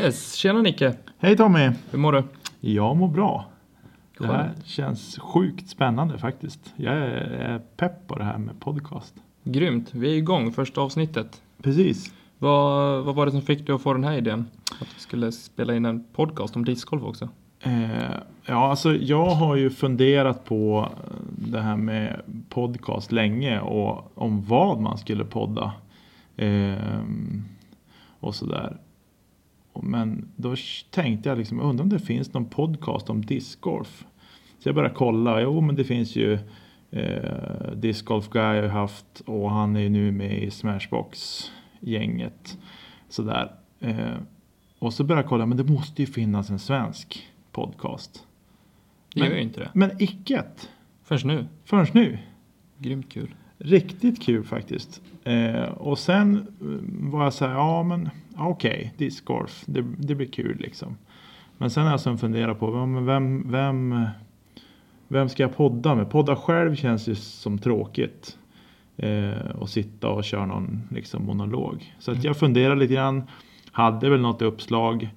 Yes, tjena Nicke. Hej Tommy! Hur mår du? Jag mår bra. Det här känns sjukt spännande faktiskt. Jag är, pepp på det här med podcast. Grymt. Vi är igång, första avsnittet. Precis. Vad, vad var det som fick dig att få den här idén? Att vi skulle spela in en podcast om discgolf också? Eh, ja, alltså jag har ju funderat på det här med podcast länge och om vad man skulle podda. Eh, och sådär. Men då tänkte jag liksom, undrar om det finns någon podcast om discgolf. Så jag började kolla, jo men det finns ju eh, Discgolf Guy har haft och han är ju nu med i Smashbox-gänget. Sådär. Eh, och så började jag kolla, men det måste ju finnas en svensk podcast. Det Men- gör ju inte det. Men icket Först nu. förrän nu. Grymt kul. Riktigt kul faktiskt. Eh, och sen eh, var jag så här, ja men okej, discgolf, det, det blir kul liksom. Men sen har jag sen funderat på, men vem, vem, vem ska jag podda med? Podda själv känns ju som tråkigt. Eh, och sitta och köra någon liksom, monolog. Så att jag funderar lite grann. Hade väl något uppslag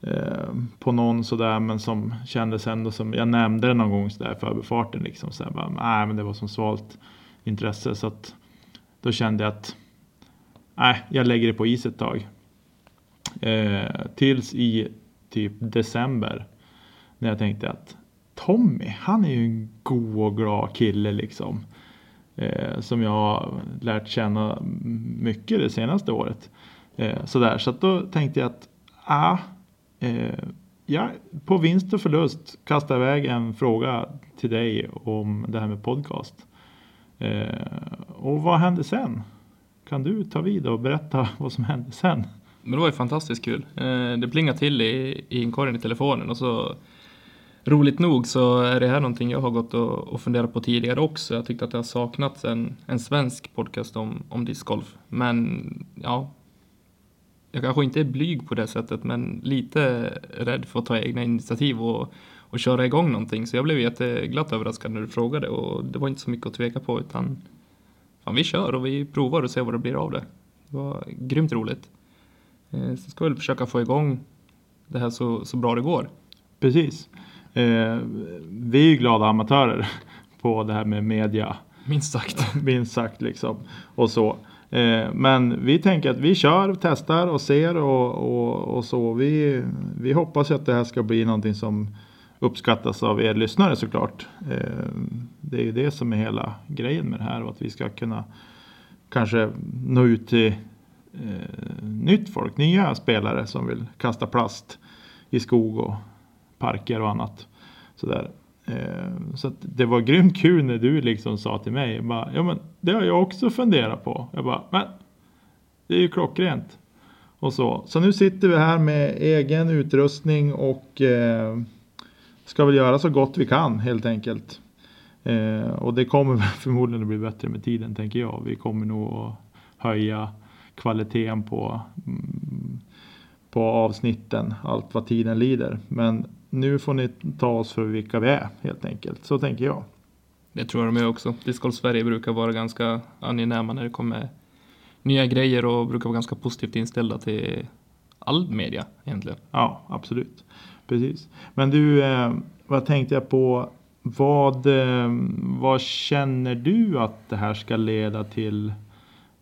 eh, på någon sådär men som kändes ändå som, jag nämnde det någon gång sådär i förbifarten liksom. Så här, bara, nej men det var som svalt intresse så att då kände jag att nej, jag lägger det på is ett tag. Eh, tills i typ december när jag tänkte att Tommy, han är ju en god och glad kille liksom. Eh, som jag har lärt känna mycket det senaste året. Eh, sådär, så att då tänkte jag att ah, eh, ja, på vinst och förlust kasta iväg en fråga till dig om det här med podcast. Eh, och vad hände sen? Kan du ta vid och berätta vad som hände sen? Men det var ju fantastiskt kul. Eh, Det plingade till i, i inkorgen i telefonen och så roligt nog så är det här någonting jag har gått och, och funderat på tidigare också. Jag tyckte att det har saknats en, en svensk podcast om, om discgolf. Men ja, jag kanske inte är blyg på det sättet men lite rädd för att ta egna initiativ och, och köra igång någonting. Så jag blev jätteglatt överraskad när du frågade och det var inte så mycket att tveka på utan fan, vi kör och vi provar och ser vad det blir av det. Det var grymt roligt. Eh, Så ska vi väl försöka få igång det här så, så bra det går. Precis. Eh, vi är ju glada amatörer på det här med media. Minst sagt. minst sagt liksom. Och så. Eh, men vi tänker att vi kör, testar och ser och, och, och så. Vi, vi hoppas att det här ska bli någonting som uppskattas av er lyssnare såklart. Eh, det är ju det som är hela grejen med det här och att vi ska kunna kanske nå ut till eh, nytt folk, nya spelare som vill kasta plast i skog och parker och annat. Sådär. Eh, så att det var grymt kul när du liksom sa till mig, bara, ja men det har jag också funderat på. Jag bara, men det är ju klockrent. Och så. så nu sitter vi här med egen utrustning och eh, ska väl göra så gott vi kan helt enkelt. Eh, och det kommer förmodligen att bli bättre med tiden tänker jag. Vi kommer nog att höja kvaliteten på, mm, på avsnitten allt vad tiden lider. Men nu får ni ta oss för vilka vi är helt enkelt. Så tänker jag. Det tror jag de är också. Discgolf Sverige brukar vara ganska angenäma när det kommer nya grejer och brukar vara ganska positivt inställda till all media egentligen. Ja, absolut. Precis. Men du, eh, vad tänkte jag på? Vad, eh, vad känner du att det här ska leda till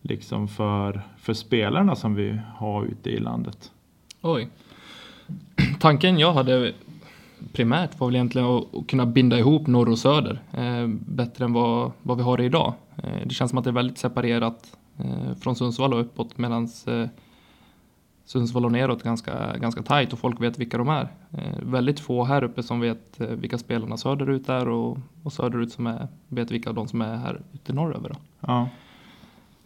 liksom för, för spelarna som vi har ute i landet? Oj. Tanken jag hade primärt var väl egentligen att, kunna binda ihop norr och söder eh, bättre än vad, vad vi har idag. Eh, det känns som att det är väldigt separerat eh, från Sundsvall och uppåt medan eh, Sundsvall och neråt ganska, ganska tajt och folk vet vilka de är. Eh, väldigt få här uppe som vet eh, vilka spelarna söderut är och, och söderut som är, vet vilka de som är här ute norröver. Ja.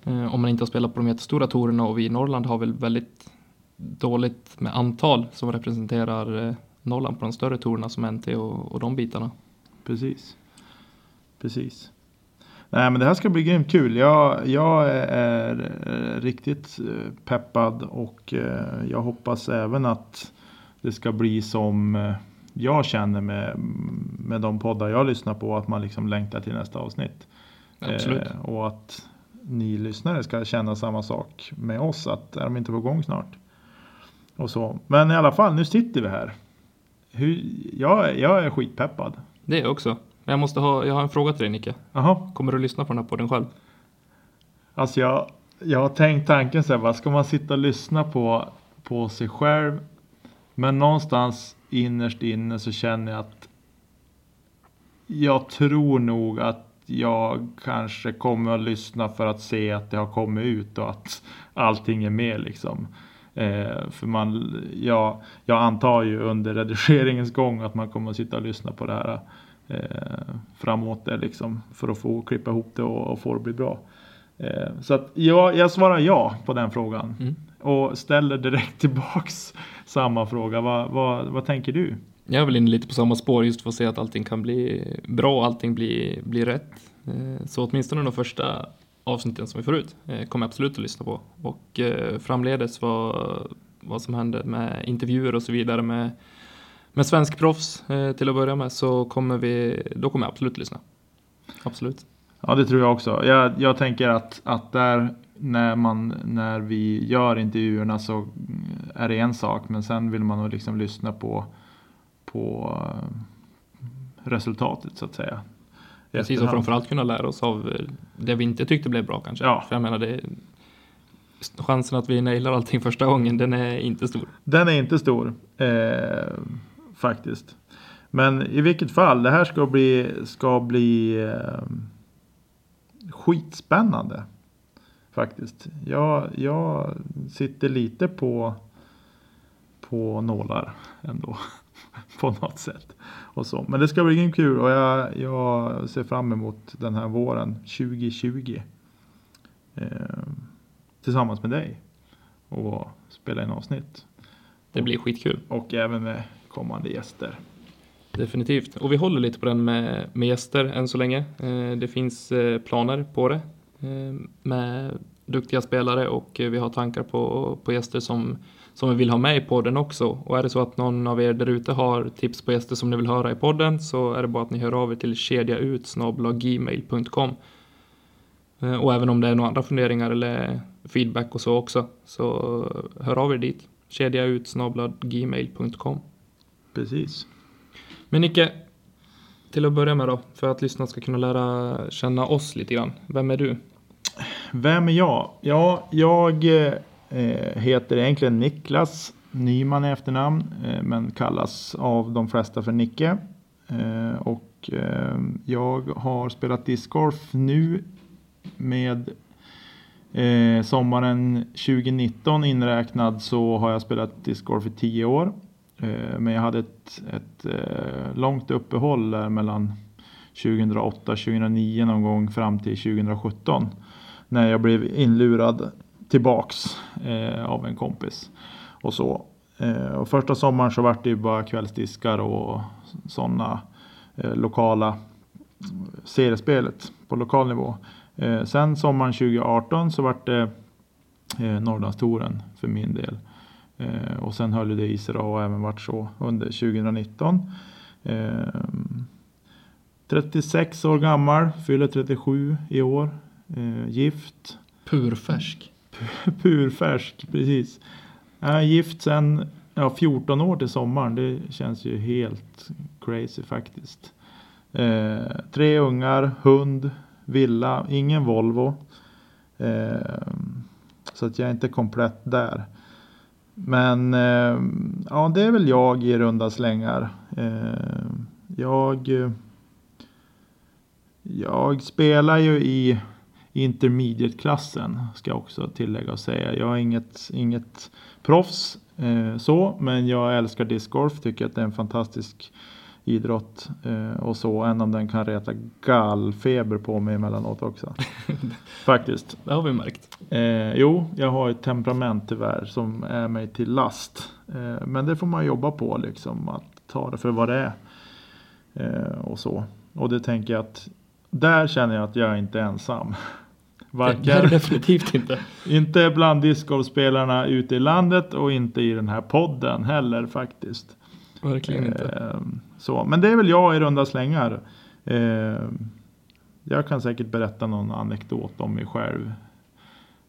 Eh, om man inte har spelat på de jättestora torerna och vi i Norrland har väl väldigt dåligt med antal som representerar Norrland på de större torerna som NT och, och de bitarna. Precis. Precis. Nej men det här ska bli grymt kul. Jag, jag är riktigt peppad och jag hoppas även att det ska bli som eh, jag känner med, med de poddar jag lyssnar på. Att man liksom längtar till nästa avsnitt. Absolut. Eh, och att ni lyssnare ska känna samma sak med oss. Att är de inte på gång snart? Och så. Men i alla fall, nu sitter vi här. Hur, jag, jag är skitpeppad. Det är jag också. Men jag, måste ha, jag har en fråga till dig Nicke. Jaha. Kommer du lyssna på den här podden själv? Alltså jag, jag har tänkt tanken så här, vad ska man sitta och lyssna på, på sig själv? Men någonstans innerst inne så känner jag att jag tror nog att jag kanske kommer att lyssna för att se att det har kommit ut och att allting är med liksom. Eh, för man, ja, jag antar ju under redigeringens gång att man kommer att sitta och lyssna på det här eh, framåt det liksom för att få klippa ihop det och, och få det att bli bra. Eh, så att ja, jag svarar ja på den frågan Mm och ställer direkt tillbaks samma fråga. Vad, vad, vad tänker du? Jag är väl inne lite på samma spår just för att se att allting kan bli bra och allting blir, blir rätt. Eh, Så åtminstone de första avsnitten som vi får ut eh, kommer jag absolut att lyssna på. Och eh, framledes vad, vad som händer med intervjuer och så vidare med, med svensk proffs till att börja med så kommer vi, då kommer jag absolut lyssna. Absolut. Ja, det tror jag också. Jag, jag tänker att, att där när, man, när vi gör intervjuerna så är det en sak. Men sen vill man nog liksom lyssna på, på eh, resultatet så att säga. Precis, och framförallt kunna lära oss av eh, det vi inte tyckte blev bra kanske. Ja. För jag menar, det, chansen att vi nailar allting första gången, den är inte stor. Den är inte stor eh, faktiskt. Men i vilket fall, det här ska bli, ska bli eh, skitspännande. Faktiskt. Jag, jag sitter lite på, på nålar ändå. på något sätt. Och så. Men det ska bli grymt kul och jag, jag ser fram emot den här våren 2020. Eh, tillsammans med dig. Och spela in avsnitt. Det blir skitkul. Och även med kommande gäster. Definitivt. Och vi håller lite på den med, med gäster än så länge. Eh, det finns eh, planer på det med duktiga spelare och eh, vi har tankar på, på gäster som, som vi vill ha med i podden också. Och är det så att någon av er där ute har tips på gäster som ni vill höra i podden så är det bara att ni hör av er till kedjaut.gmail.com Eh, Och även om det är några andra funderingar eller feedback och så också så hör av er dit. kedjaut.gmail.com Precis. Men Nicke, till att börja med då, för att lyssnarna ska kunna lära känna oss lite grann. Vem är du? Vem är jag? Ja, jag eh, heter egentligen Niklas Nyman i efternamn. Eh, men kallas av de flesta för Nicke. Eh, och eh, jag har spelat discgolf nu med eh, sommaren 2019 inräknad så har jag spelat discgolf i 10 år. Eh, men jag hade ett, ett eh, långt uppehåll där mellan 2008 2009 någon gång fram till 2017. När jag blev inlurad tillbaks eh, av en kompis. Och så. Eh, och första sommaren så vart det ju bara kvällsdiskar och sådana eh, lokala seriespelet på lokal nivå. Eh, sen sommaren 2018 så vart det eh, Norrlandstouren för min del. Eh, och sen höll det i sig och även varit så under 2019. Eh, 36 år gammal, fyller 37 i år. Eh, gift, Purfärsk. purfärsk, precis. Är gift sen ja, 14 år till sommaren. Det känns ju helt crazy faktiskt. Eh, tre ungar, hund, villa, ingen Volvo. Eh, så att jag är inte komplett där. Men eh, ja, det är väl jag i runda slängar. Eh, jag, jag spelar ju i intermediate-klassen ska jag också tillägga och säga. Jag är inget, inget proffs eh, så, men jag älskar discgolf. Tycker att det är en fantastisk idrott eh, och så. Även om den kan reta gallfeber på mig emellanåt också. Faktiskt. Det har vi märkt. Eh, jo, jag har ett temperament tyvärr som är mig till last. Eh, men det får man jobba på liksom. Att ta det för vad det är. Eh, och så. Och det tänker jag att där känner jag att jag inte är ensam. Varken, det är definitivt inte. inte bland discgolfspelarna ute i landet och inte i den här podden heller faktiskt. Verkligen inte. Eh, så. Men det är väl jag i runda slängar. Eh, jag kan säkert berätta någon anekdot om mig själv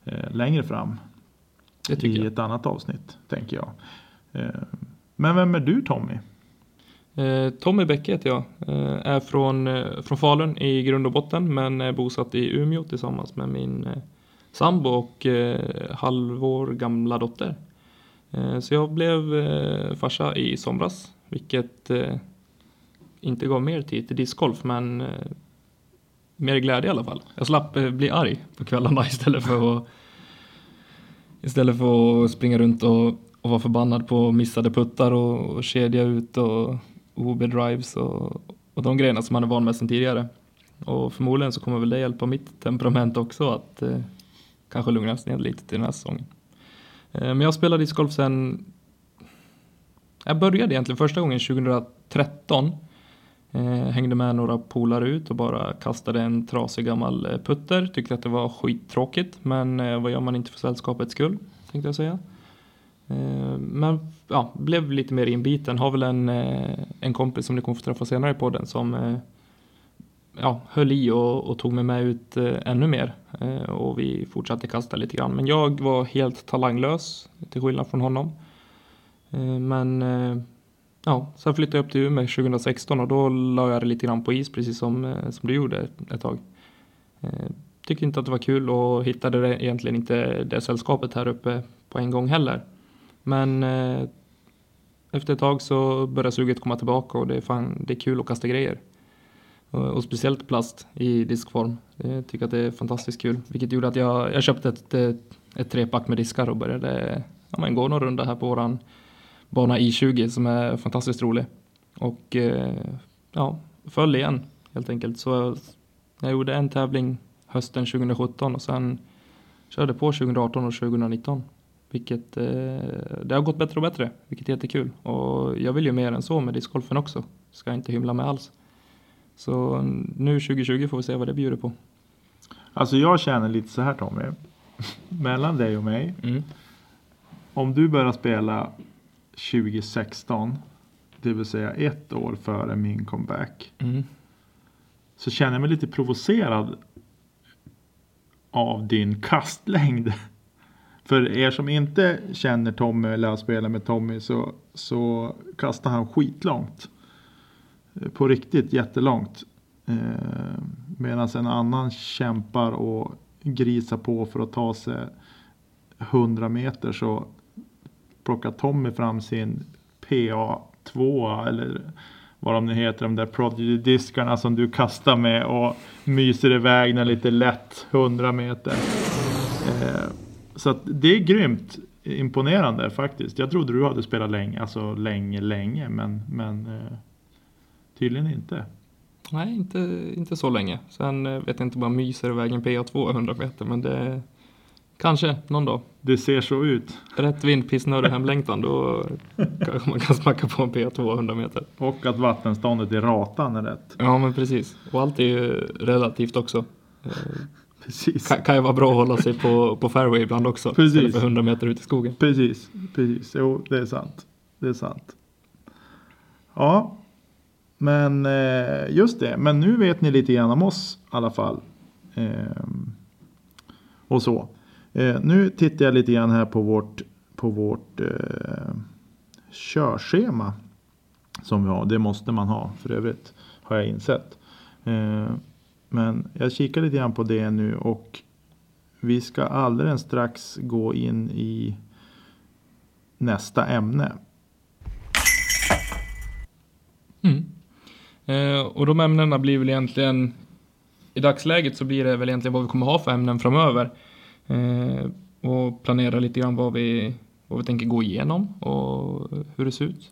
eh, längre fram. I jag. ett annat avsnitt, tänker jag. Eh, men vem är du Tommy? Eh, Tommy Bäcke heter jag. Eh, är från, eh, från Falun i grund och botten men är bosatt i Umeå tillsammans med min sambo och halvår gamla dotter. Så jag blev farsa i somras, vilket inte gav mer tid till discgolf men mer glädje i alla fall. Jag slapp bli arg på kvällarna istället för att istället för att springa runt och, och vara förbannad på missade puttar och, och kedja ut och OB-drives och, och de grejerna som man är van med sedan tidigare. Och förmodligen så kommer väl det hjälpa mitt temperament också att eh, kanske lugnas ner lite till den här säsongen. Eh, men jag spelade discgolf sen jag började egentligen första gången 2013. Eh, hängde med några polare ut och bara kastade en trasig gammal eh, putter. Tyckte att det var skittråkigt men eh, vad gör man inte för sällskapets skull tänkte jag säga. Eh, men ja, blev lite mer inbiten. Har väl en, eh, en kompis som ni kommer få träffa senare i podden som eh, ja, höll i och, och tog mig med ut ännu mer. Och vi fortsatte kasta lite grann. Men jag var helt talanglös till skillnad från honom. Men ja, sen flyttade jag upp till Umeå 2016 och då la jag det lite grann på is precis som, som du gjorde ett tag. Tyckte inte att det var kul och hittade egentligen inte det sällskapet här uppe på en gång heller. Men eh, efter ett tag så börjar suget komma tillbaka och det är, fan, det är kul att kasta grejer. Och, och speciellt plast i diskform. Jag tycker att det är fantastiskt kul. Vilket gjorde att jag, jag köpte ett, ett, ett trepack med diskar och började ja, men gå någon runda här på våran bana I20 som är fantastiskt rolig. Och eh, ja, föll igen helt enkelt. Så jag gjorde en tävling hösten 2017 och sen körde på 2018 och 2019. Vilket, eh, det har gått bättre och bättre, vilket är jättekul. Och jag vill ju mer än så med discgolfen också. Ska jag inte hymla med alls. Så nu 2020 får vi se vad det bjuder på. Alltså jag känner lite så här Tommy. Mellan dig och mig. Mm. Om du börjar spela 2016. Det vill säga ett år före min comeback. Mm. Så känner jag mig lite provocerad. Av din kastlängd. För er som inte känner Tommy eller har spelat med Tommy så, så kastar han skitlångt. Eh, på riktigt jättelångt. Eh, Medan en annan kämpar och grisar på för att ta sig 100 meter så plockar Tommy fram sin PA2 eller vad de nu heter, de där Prodigy-diskarna som du kastar med och myser iväg den lite lätt 100 meter. Eh, så det är grymt imponerande faktiskt. Jag trodde du hade spelat länge, alltså länge, länge, men, men eh, tydligen inte. Nej, inte, inte så länge. Sen eh, vet jag inte bara myser iväg en PA2 100 meter, men det kanske någon dag. Det ser så ut. Rätt vind, pissnödig hemlängtan, då kanske man kan smacka på en PA2 100 meter. Och att vattenståndet i ratan är rätt. Ja, men precis. Och allt är ju relativt också. Precis. Kan, kan ju vara bra att hålla sig på, på fairway ibland också. Precis. För 100 meter ut i skogen. Precis, precis. Jo, det är sant. Det är sant. Ja, men eh, just det. Men nu vet ni lite grann om oss i alla fall. Ehm, och så. Eh, nu tittar jag lite grann här på vårt, på vårt eh, körschema. Som vi har. Det måste man ha för övrigt. Har jag insett. Men jag kikar lite grann på det nu och vi ska alldeles strax gå in i nästa ämne. Mm. Eh, och de ämnena blir väl egentligen i dagsläget så blir det väl egentligen vad vi kommer ha för ämnen framöver. Eh, och planera lite grann vad vi, vad vi tänker gå igenom och hur det ser ut.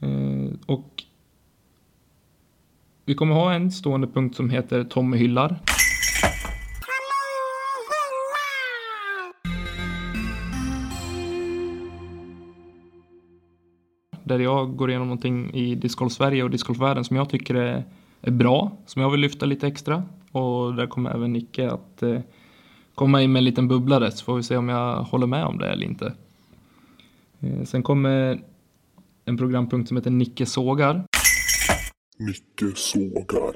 Eh, och vi kommer ha en stående punkt som heter Tommy hyllar. Där jag går igenom någonting i discgolf Sverige och discgolfvärlden som jag tycker är, är bra, som jag vill lyfta lite extra. Och där kommer även Nicke att eh, komma in med en liten bubblare så får vi se om jag håller med om det eller inte. Eh, sen kommer en programpunkt som heter Nicke sågar. Nicke sågar.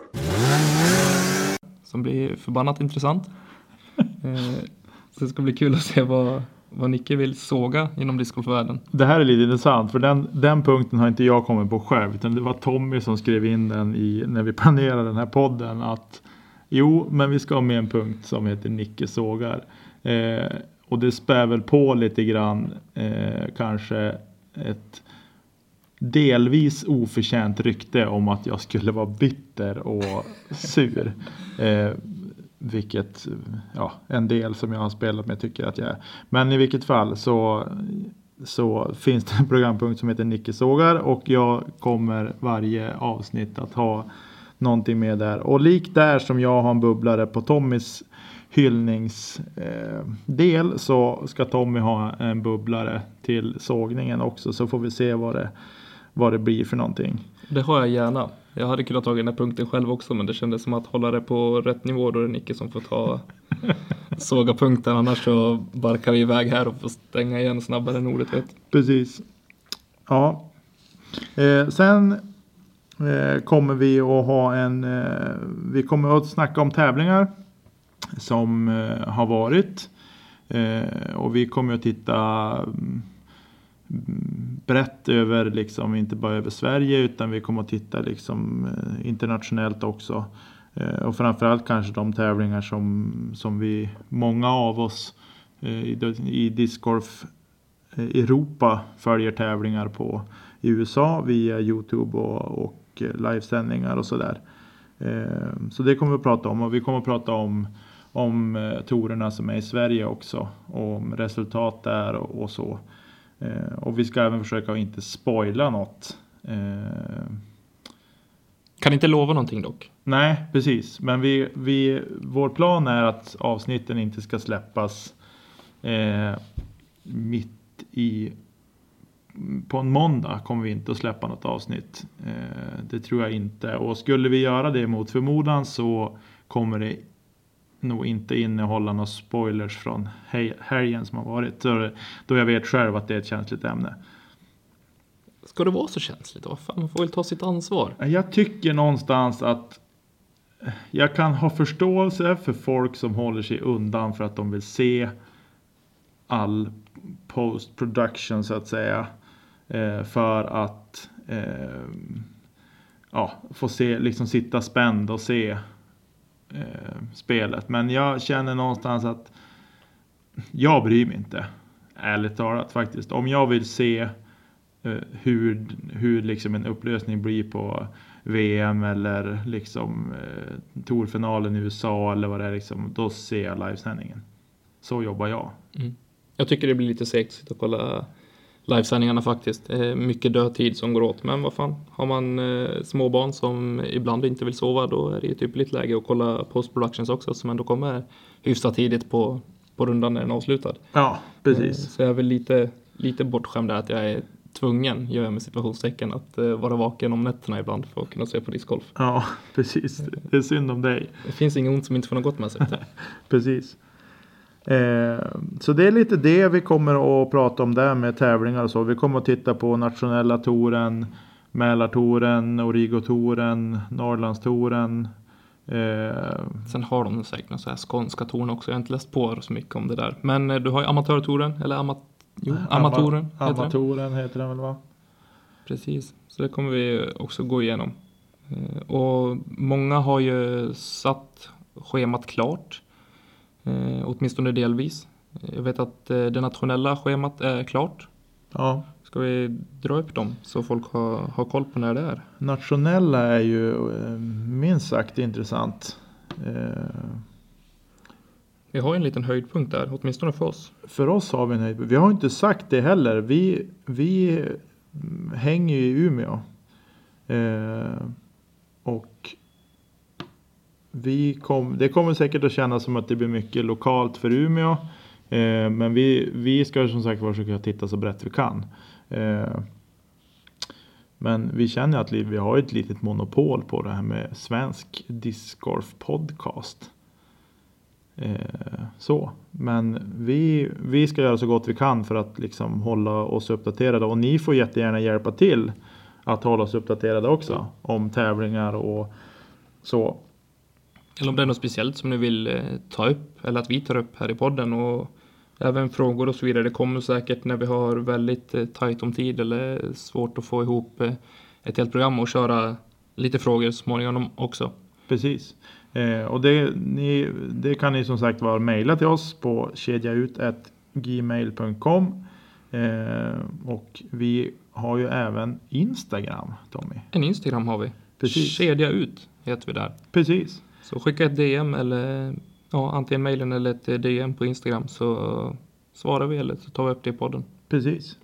Som blir förbannat intressant. Eh, det ska bli kul att se vad, vad Nicke vill såga inom discgolfvärlden. Det här är lite intressant för den, den punkten har inte jag kommit på själv utan det var Tommy som skrev in den i, när vi planerade den här podden att jo, men vi ska ha med en punkt som heter Nicke sågar. Eh, och det spär väl på lite grann eh, kanske ett delvis oförtjänt rykte om att jag skulle vara bitter och sur. Eh, vilket, ja, en del som jag har spelat med tycker att jag är. Men i vilket fall så, så finns det en programpunkt som heter Nicke sågar och jag kommer varje avsnitt att ha någonting med där. Och likt där som jag har en bubblare på Tommys hyllningsdel eh, så ska Tommy ha en bubblare till sågningen också så får vi se vad det, vad det blir för någonting. Det har jag gärna. Jag hade kunnat ta den här punkten själv också men det kändes som att hålla det på rätt nivå då är det Nicke som får ta såga punkten annars så barkar vi iväg här och får stänga igen snabbare än ordet vet. Precis. Ja. Eh, sen eh, kommer vi att ha en, eh, vi kommer att snacka om tävlingar som eh, har varit. Eh, och vi kommer att titta mm, brett över, liksom, inte bara över Sverige utan vi kommer att titta liksom, eh, internationellt också. Eh, och framförallt kanske de tävlingar som, som vi, många av oss eh, i, i discgolf Europa följer tävlingar på i USA via Youtube och, och livesändningar och sådär. Så det kommer vi att prata om och vi kommer att prata om om torerna som är i Sverige också. Och om resultat där och, och så. Eh, och vi ska även försöka att inte spoila något. Eh, kan inte lova någonting dock. Nej, precis. Men vi, vi, vår plan är att avsnitten inte ska släppas eh, mitt i på en måndag kommer vi inte att släppa något avsnitt. Eh, det tror jag inte. Och skulle vi göra det mot förmodan så kommer det nog inte innehålla några spoilers från helgen som har varit. Då jag vet själv att det är ett känsligt ämne. Ska det vara så känsligt? Fan, man får väl ta sitt ansvar. Jag tycker någonstans att jag kan ha förståelse för folk som håller sig undan för att de vill se all post production så att säga. Eh, för att eh, ja, få se, liksom sitta spänd och se eh, spelet. Men jag känner någonstans att jag bryr mig inte. Ärligt talat faktiskt. Om jag vill se eh, hur, hur liksom en upplösning blir på VM eller liksom eh, Torfinalen i USA eller vad det är. Liksom, då ser jag livesändningen. Så jobbar jag. Mm. Jag tycker det blir lite segt att sitta och kolla livesändningarna faktiskt. Mycket dödtid som går åt. Men vad fan, har man eh, småbarn som ibland inte vill sova då är det ju ett ypperligt läge att kolla post productions också som ändå kommer hyfsat tidigt på, på rundan när den är avslutad. Ja, precis. Eh, så jag är väl lite, lite bortskämd där att jag är tvungen, gör jag med situationstecken, att uh, vara vaken om nätterna ibland för att kunna se på discgolf. Ja, precis. Det är synd om dig. Det finns inget ont som inte får något gott med sig. precis. Eh, så det är lite det vi kommer att prata om där med tävlingar och så. Vi kommer att titta på nationella touren, Mälartouren, Origo-touren, Norrlandstouren. Eh, Sen har de säkert någon så här skånska touren också. Jag har inte läst på så mycket om det där. Men eh, du har ju amatörtouren, eller amat jo, amatoren. Ama amatoren heter den väl va? Precis, så det kommer vi också gå igenom. Eh, och många har ju satt schemat klart. Eh, åtminstone delvis. Jag vet att eh, det nationella schemat är klart. Ja. Ska vi dra upp dem så folk har, har koll på när det är? Nationella är ju eh, minst sagt intressant. Eh, Vi har ju en liten höjdpunkt där, åtminstone för oss. för oss har vi en höjd. Vi har inte sagt det heller. Vi, vi mm, hänger ju i Umeå. Eh, och vi kom, det kommer säkert att kännas som att det blir mycket lokalt för Umeå. Eh, men vi, vi ska som sagt försöka titta så brett vi kan. Eh, men vi känner att vi har ett litet monopol på det här med svensk discgolf podcast. Eh, så, men vi, vi ska göra så gott vi kan för att liksom hålla oss uppdaterade och ni får jättegärna hjälpa till att hålla oss uppdaterade också om tävlingar och så. Eller om det är något speciellt som ni vill eh, ta upp eller att vi tar upp här i podden och även frågor och så vidare. Det kommer säkert när vi har väldigt eh, tajt om tid eller svårt att få ihop eh, ett helt program och köra lite frågor småningom också. Precis. Eh, och det, ni, det kan ni som sagt var mejla till oss på kedjaut.gmail.com eh, Och vi har ju även Instagram Tommy. En Instagram har vi. Precis. Kedja ut heter vi där. Precis. Så skicka ett DM eller ja, antingen mejlen eller ett eh, DM på Instagram så svarar vi eller så tar vi upp det i podden. Precis.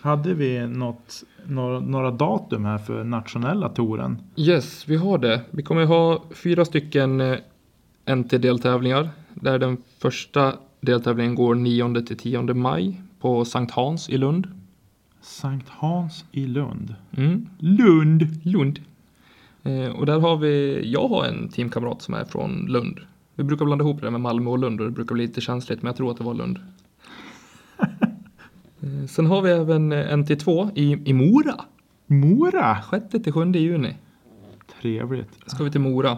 Hade vi något, några, några datum här för nationella touren? Yes, vi har det. Vi kommer ha fyra stycken eh, NT-deltävlingar. Där den första deltävlingen går 9 till 10 maj på Sankt Hans i Lund. Sankt Hans i Lund. Mm. Lund! Lund. Eh, och där har vi, jag har en teamkamrat som är från Lund. Vi brukar blanda ihop det med Malmö och Lund och det brukar bli lite känsligt men jag tror att det var Lund. Eh, Sen har vi även eh, NT2 i, i Mora. Mora! 6 till 7 juni Trevligt. ska vi till Mora. Eh,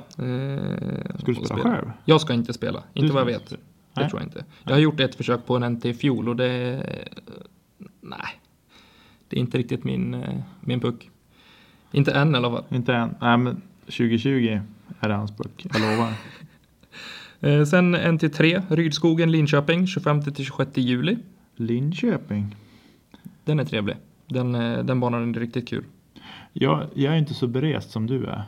Ska du och spela själv? Jag ska inte spela, inte ska vad jag inte vet. spela. Det Nej. tror jag inte. Jag har gjort ett försök på en NT i fjol och det... Nej. Det är inte riktigt min, min puck. Inte än alla fall. Inte än. Nej men 2020 är det hans bok. Jag lovar. Eh, Sen NT3, Rydskogen, Linköping, 25 till 26 juli. Linköping. Den är trevlig. Den, eh, den banan är riktigt kul. Jag, jag är inte så berest som du är.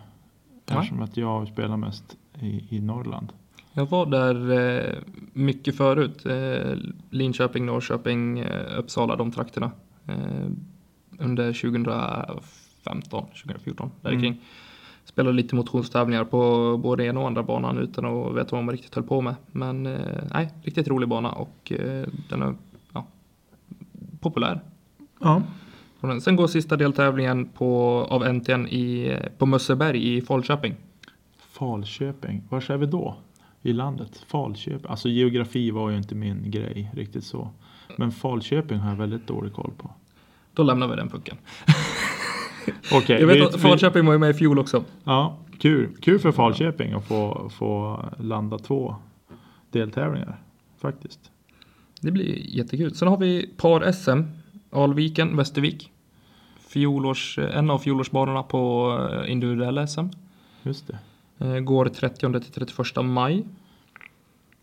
Eftersom att jag spelar mest i, i Norrland. Jag var där eh, mycket förut. Eh, Linköping, Norrköping, eh, Uppsala, de trakterna. Eh, under 2015, 2014, där Mm. kring. Spelade lite motionstävlingar på både ena och andra banan utan att veta vad man riktigt höll på med. Men eh, nej, riktigt rolig bana och eh, den är ja, populär. Ja. Sen går sista deltävlingen på, av NTN i, på Mösseberg i Falköping. Falköping. Var är vi då? I landet? Falköping. Alltså geografi var ju inte min grej riktigt så. Men Falköping har jag väldigt dålig koll på. Då lämnar vi den pucken. Okej. Jag vet vi- att Falköping var ju med i fjol också. Ja, kul. Kul för Falköping att få, få landa två deltävlingar. Faktiskt. Det blir jättekul. Sen har vi par-SM. Alviken, Västervik. Fjolårs, en av fjolårsbanorna på eh, individuella SM. Just det. Eh, Går 30 till 31 maj.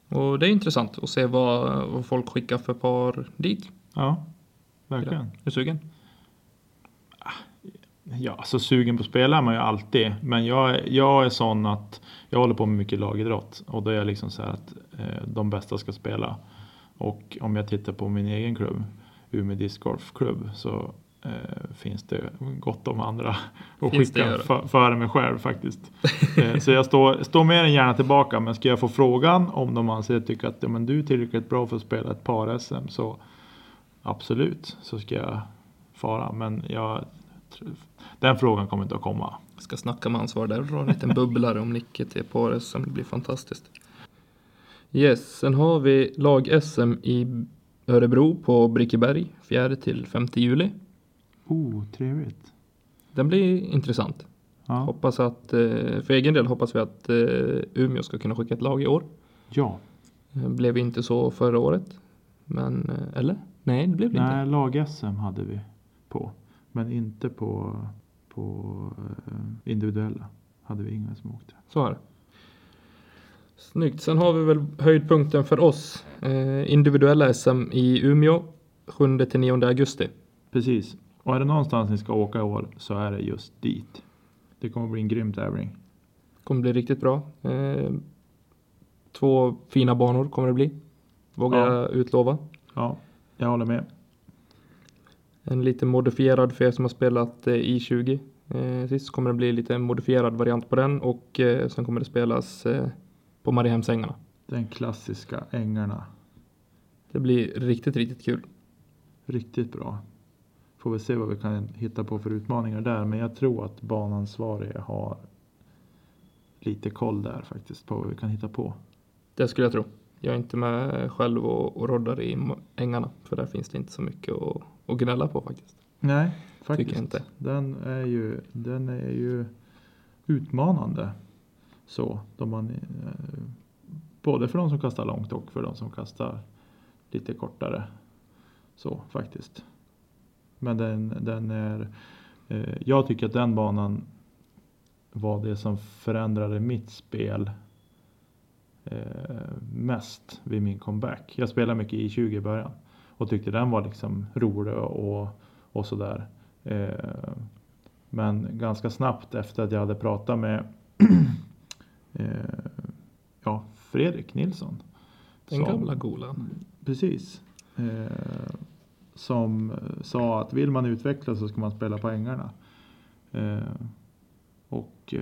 Och det är intressant att se vad, vad folk skickar för par dit. Ja, verkligen. Är du sugen? Ja, så sugen på att spela är man ju alltid. Men jag, jag är sån att jag håller på med mycket lagidrott. Och då är jag liksom så här att eh, de bästa ska spela. Och om jag tittar på min egen klubb, Umeå Disc Golf Club, så eh, finns det gott om andra att Finns skicka gör det. för, före mig själv faktiskt. eh, så jag står, står mer än gärna tillbaka. Men ska jag få frågan om de anser tycker att ja, men du är tillräckligt bra för att spela ett par-SM så absolut så ska jag fara. Men jag den frågan kommer inte att komma. Ska snacka med ansvar där och dra en liten bubblare om Nicke till par-SM. Det blir fantastiskt. Yes, sen har vi lag-SM i Örebro på Brickeberg 4 till 5 juli. Oh, trevligt. Den blir intressant. Ja. Hoppas att, eh, för egen del hoppas vi att eh, Umeå ska kunna skicka ett lag i år. ja. Eh, Blev inte så förra året. Men, eller? Nej, det blev det inte. Nej, lag-SM hade vi på. Men inte på, på eh, individuella. Hade vi inga som åkte. Så här. Snyggt. Sen har vi väl höjdpunkten för oss. Eh, individuella SM i Umeå 7 till 9 augusti. Precis. Och är det någonstans ni ska åka i år så är det just dit. Det kommer bli en grym tävling. Kommer bli riktigt bra. Eh, två fina banor kommer det bli. Vågar Ja. jag utlova. Ja, jag håller med. En lite modifierad för er som har spelat eh, i20. Eh, sist kommer det bli lite modifierad variant på den och eh, sen kommer det spelas på Mariehemsängarna. Den klassiska ängarna. Det blir riktigt, riktigt kul. Riktigt bra. Får vi se vad vi kan hitta på för utmaningar där. Men jag tror att banansvarige har lite koll där faktiskt på vad vi kan hitta på. Det skulle jag tro. Jag är inte med själv och, och roddar i ängarna för där finns det inte så mycket att, att gnälla på faktiskt. Nej, faktiskt. Tycker jag inte. Den är ju, den är ju utmanande. Så, då man, eh, både för de som kastar långt och för de som kastar lite kortare. Så faktiskt. Men den, den är, eh, jag tycker att den banan var det som förändrade mitt spel mest vid min comeback. Jag spelade mycket i 20 i början och tyckte den var liksom rolig och, och sådär. Eh, men ganska snabbt efter att jag hade pratat med eh, ja, Fredrik Nilsson. Den som- gamla golan. Precis. Eh, som eh, sa att vill man utvecklas så ska man spela på ängarna. Eh, och eh,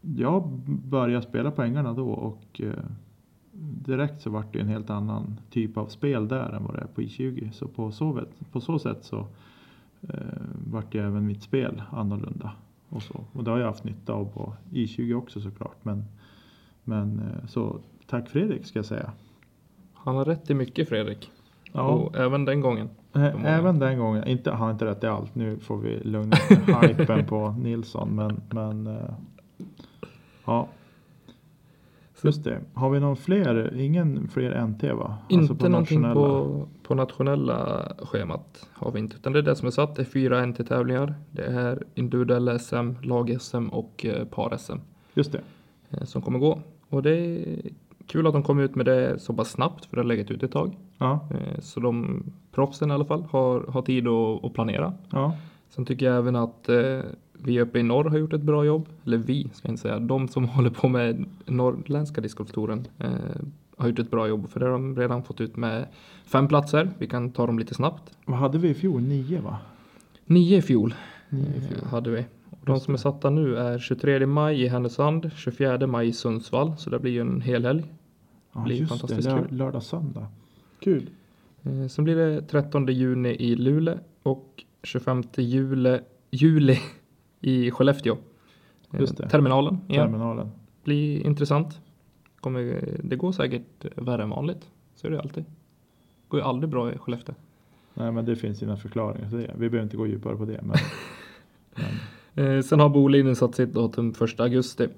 jag började spela på ängarna då och eh, direkt så vart det en helt annan typ av spel där än vad det är på I20. Så på så, på så sätt så eh, vart ju även mitt spel annorlunda. Och, så. och det har jag haft nytta av på I20 också såklart. Men, men eh, så tack Fredrik ska jag säga. Han har rätt i mycket Fredrik. Ja. Och även den gången. Även den gången, inte, han har inte rätt i allt. Nu får vi lugna ner hypen på Nilsson. Men, men eh, ja. Just det. Har vi någon fler? Ingen fler NT va? Alltså inte någonting nationella. på, på nationella schemat har vi inte. Utan det är det som är satt. Det är fyra NT-tävlingar. Det är individuella SM, lag-SM och eh, par-SM Just det. eh, som kommer gå. Och det är kul att de kom ut med det så pass snabbt för det har legat ut ett tag. Ja, Eh, Så de proffsen i alla fall har, har tid att, att planera. ja, Sen tycker jag även att vi uppe i norr har gjort ett bra jobb. Eller vi, ska jag inte säga. De som håller på med norrländska discgolftouren eh, har gjort ett bra jobb. För det har de redan fått ut med fem platser. Vi kan ta dem lite snabbt. Vad hade vi i fjol? Nio va? Nio i fjol, Nio i eh, fjol. hade vi. Och de som är satta nu är 23 maj i Härnösand, 24 maj i Sundsvall. Så det blir ju en hel helg. Ja, blir just det. fantastiskt Lör, kul. lördag, söndag. Kul. Eh, Sen blir det 13 juni i Luleå och 25 juli, juli i Skellefteå. Det. Terminalen igen. Terminalen. Blir intressant. Kommer, det går säkert värre än vanligt. Så är det alltid. Går ju aldrig bra i Skellefteå. Nej men det finns sina förklaringar till det. Vi behöver inte gå djupare på det. Men, men Eh, sen har Boliden satt sitt datum 1 augusti.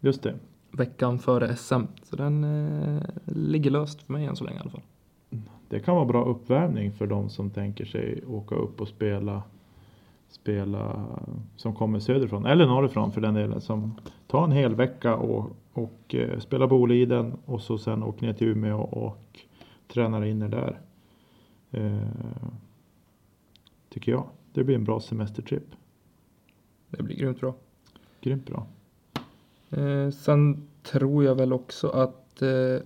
just det. Veckan före SM. Så den eh, ligger löst för mig än så länge i alla fall. Det kan vara bra uppvärmning för de som tänker sig åka upp och spela spela som kommer söderifrån eller norrifrån för den delen som tar en hel vecka och, och eh, spelar Boliden och så sen åker ner till Umeå och tränar in er där. Eh, tycker jag. Det blir en bra semestertrip. Det blir grymt bra. Grymt bra. Eh, sen tror jag väl också att eh,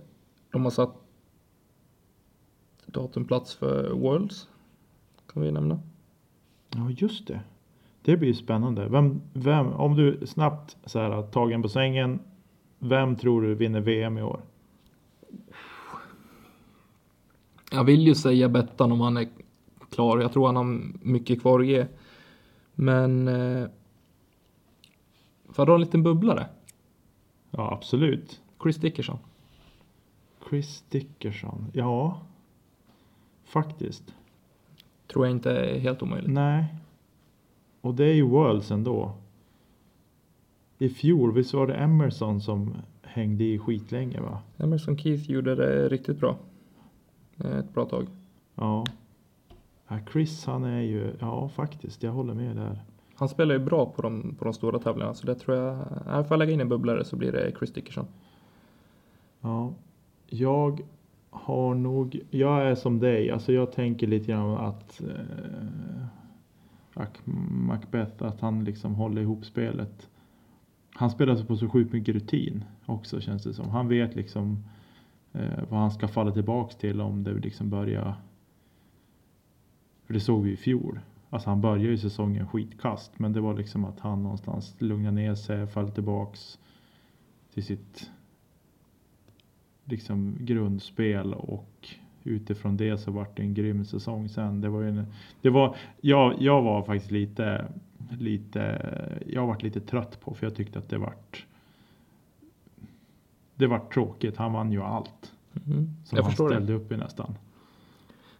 de har satt datumplats för Worlds. Kan vi nämna. Ja just det. Det blir ju spännande. Vem, vem, om du snabbt så här, tagen på sängen. Vem tror du vinner VM i år? Jag vill ju säga Bettan om han är klar. Jag tror han har mycket kvar att ge. Men... Eh, får jag dra en liten bubblare? Ja absolut. Chris Dickerson. Chris Dickerson. Ja. Faktiskt. Tror jag inte är helt omöjligt. Nej. Och det är ju Worlds ändå. I fjol, visst var det Emerson som hängde i skitlänge va? Emerson Keith gjorde det riktigt bra. Ett bra tag. Ja. ja. Chris han är ju, ja faktiskt, jag håller med där. Han spelar ju bra på de, på de stora tävlingarna. Så det tror jag... Får jag lägga in en bubblare så blir det Chris Dickerson. Ja. Jag har nog, jag är som dig, alltså jag tänker lite grann att eh, Macbeth, att han liksom håller ihop spelet. Han spelar så på så sjukt mycket rutin också känns det som. Han vet liksom eh, vad han ska falla tillbaks till om det liksom börjar. För det såg vi i fjol. Alltså han började ju säsongen skitkast, men det var liksom att han någonstans lugnade ner sig, föll tillbaks till sitt liksom grundspel och utifrån det så vart det en grym säsong sen. Det var ju en, det var, jag, jag var faktiskt lite, lite, jag varit lite trött på för jag tyckte att det vart det vart tråkigt. Han vann ju allt Mm. som Jag han förstår det. ställde upp i nästan.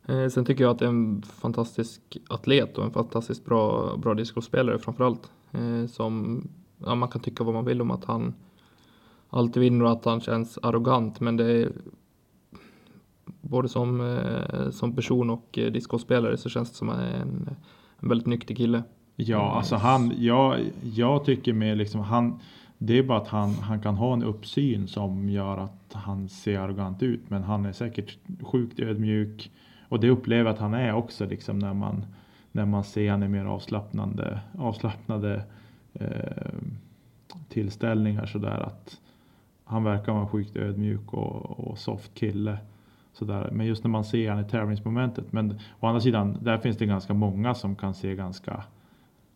Eh, sen tycker jag att det är en fantastisk atlet och en fantastiskt bra, bra discospelare framförallt. Eh, som, ja, man kan tycka vad man vill om att han alltid vinner och att han känns arrogant, men det är både som, eh, som person och eh, discospelare så känns det som en, en väldigt nyktig kille. Ja, alltså han, jag, jag tycker med liksom han, det är bara att han, han kan ha en uppsyn som gör att han ser arrogant ut. Men han är säkert sjukt ödmjuk. Och det upplever jag att han är också liksom när man, när man ser han är mer avslappnande, avslappnade eh, tillställningar sådär att han verkar vara sjukt ödmjuk och, och soft kille. Sådär. Men just när man ser han i tävlingsmomentet. Men å andra sidan, där finns det ganska många som kan se ganska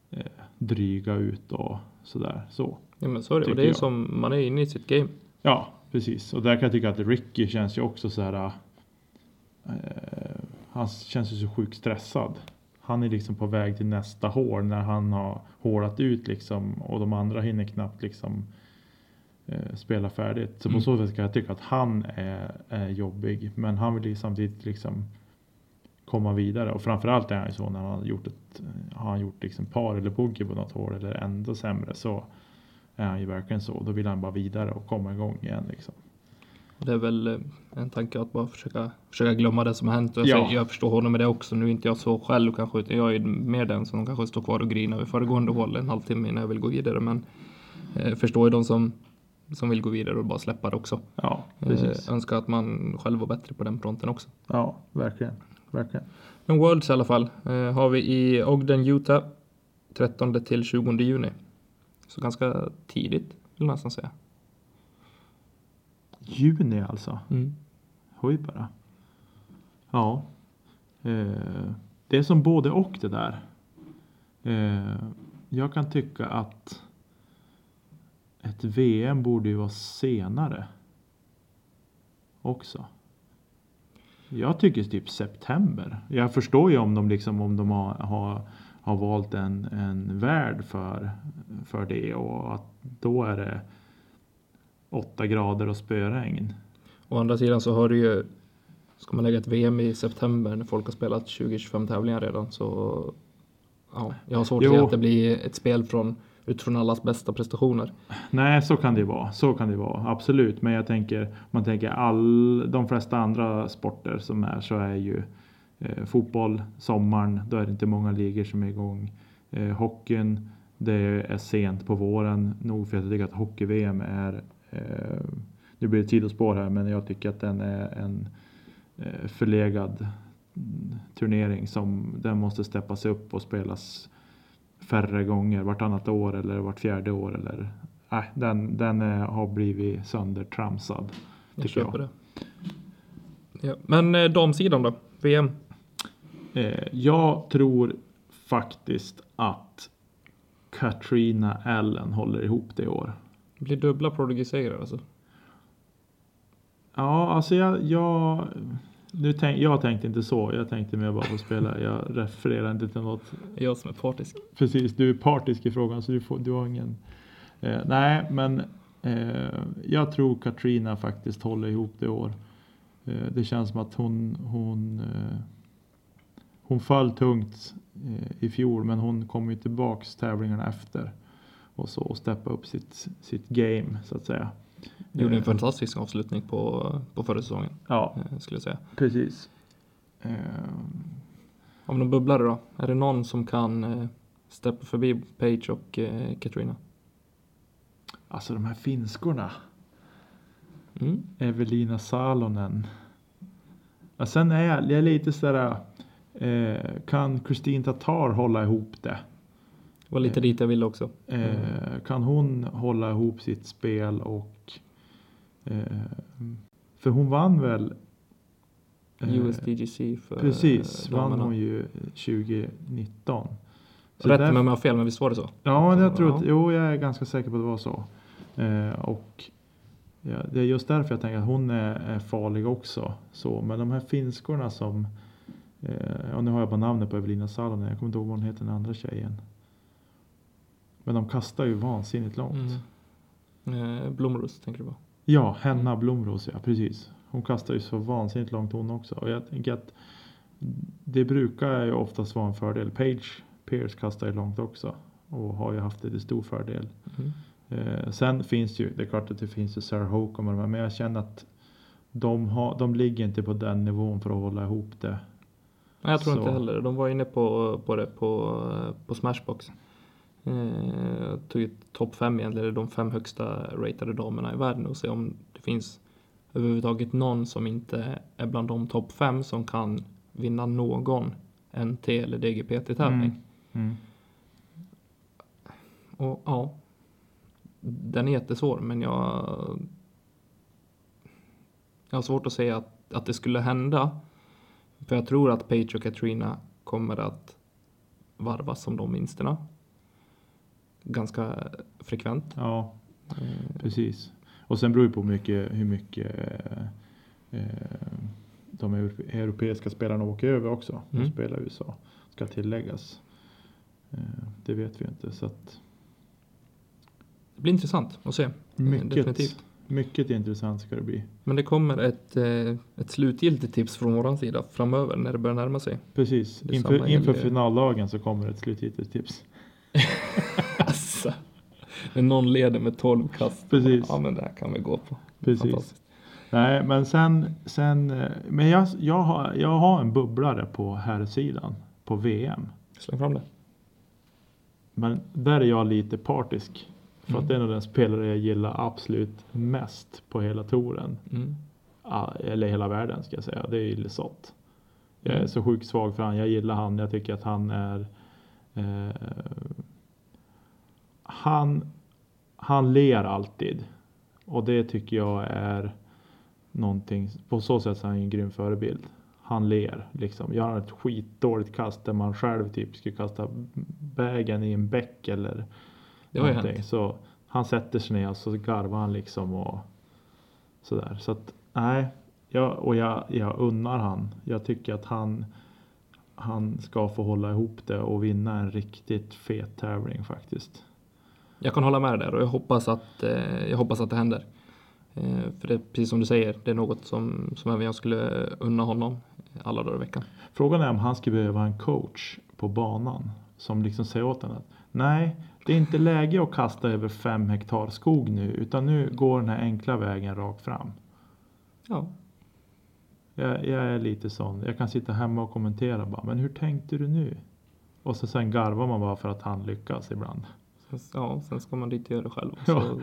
eh, dryga ut och sådär. Så. Ja, men så är det. Och det är jag. som, man är inne i sitt game. Ja, precis. Och där kan jag tycka att Ricky känns ju också så här. Eh, han känns ju så sjukt stressad. Han är liksom på väg till nästa hål när han har hålat ut liksom och de andra hinner knappt liksom eh, spela färdigt. Så på Mm. så sätt kan jag tycka att han är, är jobbig. Men han vill ju samtidigt liksom komma vidare. Och framförallt är han ju så när han har gjort ett, har han gjort liksom par eller bogey på något hål eller ändå sämre så är han ju verkligen så. Då vill han bara vidare och komma igång igen liksom. Det är väl eh, en tanke att bara försöka, försöka glömma det som hänt. Och jag, Ja. säger- jag förstår honom med det också. Nu är inte jag så själv kanske, utan jag är mer den som kanske står kvar och grinar vid föregående håll en halvtimme innan jag vill gå vidare. Men eh, förstår ju de som, som vill gå vidare och bara släppa det också. Ja, precis. Eh, önskar att man själv var bättre på den fronten också. Ja, verkligen. verkligen. Men Worlds i alla fall eh, har vi i Ogden, Utah 13 till 20 juni. Så ganska tidigt vill jag nästan säga. Juni alltså. Mm. Oj bara. Ja. Eh, det är som både och det där. Eh, jag kan tycka att ett VM borde ju vara senare. Också. Jag tycker typ september. Jag förstår ju om de liksom om de har, har, har valt en, en värld för, för det och att då är det åtta grader och spöregn. Å andra sidan så har du ju, ska man lägga ett VM i september när folk har spelat 20-25 tävlingar redan så ja, jag har svårt att se att det blir ett spel från, utifrån allas bästa prestationer. Nej, så kan det vara. Så kan det vara. Absolut. Men jag tänker, om man tänker all, de flesta andra sporter som är så är ju eh, fotboll, sommaren, då är det inte många ligor som är igång. Eh, hockeyn, det är sent på våren. Nog för att jag tycker att hockey-VM är, eh, nu blir det sidospår här, men jag tycker att den är en eh, förlegad mm, turnering som den måste steppas upp och spelas färre gånger, vartannat år eller vart fjärde år. Eller, nej, den den eh, har blivit söndertramsad. Jag Tycker köper jag. det. Ja. Men eh, damsidan då? VM? Eh, jag tror faktiskt att Katrina Allen håller ihop det i år. Det blir dubbla Prodigy-segrar alltså. Ja, alltså jag, jag, nu tänk, jag tänkte inte så. Jag tänkte mer bara på spela. Jag refererar inte till något Jag som är partisk. Precis, du är partisk i frågan så du, får, du har ingen... Eh, nej, men eh, jag tror Katrina faktiskt håller ihop det år. Eh, det känns som att hon, hon, eh, hon föll tungt eh, i fjol men hon kom ju tillbaks tävlingarna efter. Och så och steppa upp sitt, sitt game så att säga. Gjorde en Eh, fantastisk avslutning på, på förra säsongen, Ja, eh, skulle jag säga. precis. Eh, Om de bubblare då? Är det någon som kan eh, steppa förbi Page och eh, Katrina? alltså de här finskorna. Mm. Evelina Salonen. Ja, sen är jag, jag är lite sådär. Eh, kan Christine Tatar hålla ihop det? Det var lite dit jag ville också. Eh, kan hon hålla ihop sitt spel och eh, för hon vann väl eh, USDGC för Precis, eh, vann damerna. hon ju 2019. Så Rätt där- mig om jag har fel, men visst var det så? Ja, jag tror att, jo, jag är ganska säker på att det var så. Eh, och ja, det är just därför jag tänker att hon är, är farlig också. Så, men de här finskorna som, eh, ja nu har jag bara namnet på Evelina Salonen, jag kommer inte ihåg vad hon heter den andra tjejen. Men de kastar ju vansinnigt långt. Mm. Eh, Blomros tänker du på? Ja, Henna Blomros ja, precis. Hon kastar ju så vansinnigt långt hon också. Och jag tänker att det brukar ju oftast vara en fördel. Page Pierce kastar ju långt också. Och har ju haft det till stor fördel. Mm. Eh, sen finns ju, det är klart att det finns ju Sarah Hokom och de här, men jag känner att de, har, de ligger inte på den nivån för att hålla ihop det. Nej, jag tror Så. inte heller. De var inne på, på det på, på Smashbox. Eh, tog ett topp fem egentligen, eller de fem högsta ratade damerna i världen och se om det finns överhuvudtaget någon som inte är bland de topp fem som kan vinna någon NT eller DGPT-tävling. Mm. Och ja, den är jättesvår men jag jag har svårt att säga att, att det skulle hända. För jag tror att Paige och Katrina kommer att varvas som de vinsterna. Ganska frekvent. Ja, Eh, precis. Och sen beror det på mycket, hur mycket eh, eh, de europe- europeiska spelarna åker över också. De Mm. spelar i USA, ska tilläggas. Eh, det vet vi inte. Så att Det blir intressant att se. mycket, definitivt. mycket intressant ska det bli. Men det kommer ett, eh, ett slutgiltigt tips från våran sida framöver när det börjar närma sig. Precis, inför, inför finaldagen så kommer ett slutgiltigt tips. När någon leder med 12 kast. Precis. Ja men det här kan vi gå på. Precis. Nej, men sen, sen eh, men jag, jag, har, jag har en bubblare på här sidan på VM. Släng fram det. Men där är jag lite partisk. För Mm. att det är nog den spelare jag gillar absolut mest på hela touren. Mm. Eller hela världen ska jag säga. Det är ju Lesoth. Jag är Mm. så sjukt svag för han. Jag gillar han. Jag tycker att han är... Eh, han, han ler alltid. Och det tycker jag är någonting. På så sätt så är han en grym förebild. Han ler liksom. Gör han ett skitdåligt kast där man själv typ skulle kasta bägen i en bäck eller Det har någonting. hänt. Så han sätter sig ner och så garvar han liksom och sådär. Så att nej, jag, och jag, jag unnar han. Jag tycker att han, han ska få hålla ihop det och vinna en riktigt fet tävling faktiskt. Jag kan hålla med där och jag hoppas att, eh, jag hoppas att det händer. Eh, för det är precis som du säger, det är något som, som även jag skulle unna honom alla dagar i veckan. Frågan är om han skulle behöva en coach på banan som liksom säger åt honom att nej, det är inte läge att kasta över fem hektar skog nu utan nu går den här enkla vägen rakt fram. Ja, Jag, jag är lite sån. Jag kan sitta hemma och kommentera bara. Men hur tänkte du nu? Och så sen garvar man bara för att han lyckas ibland. Ja, sen ska man dit och göra det själv. Ja. Så,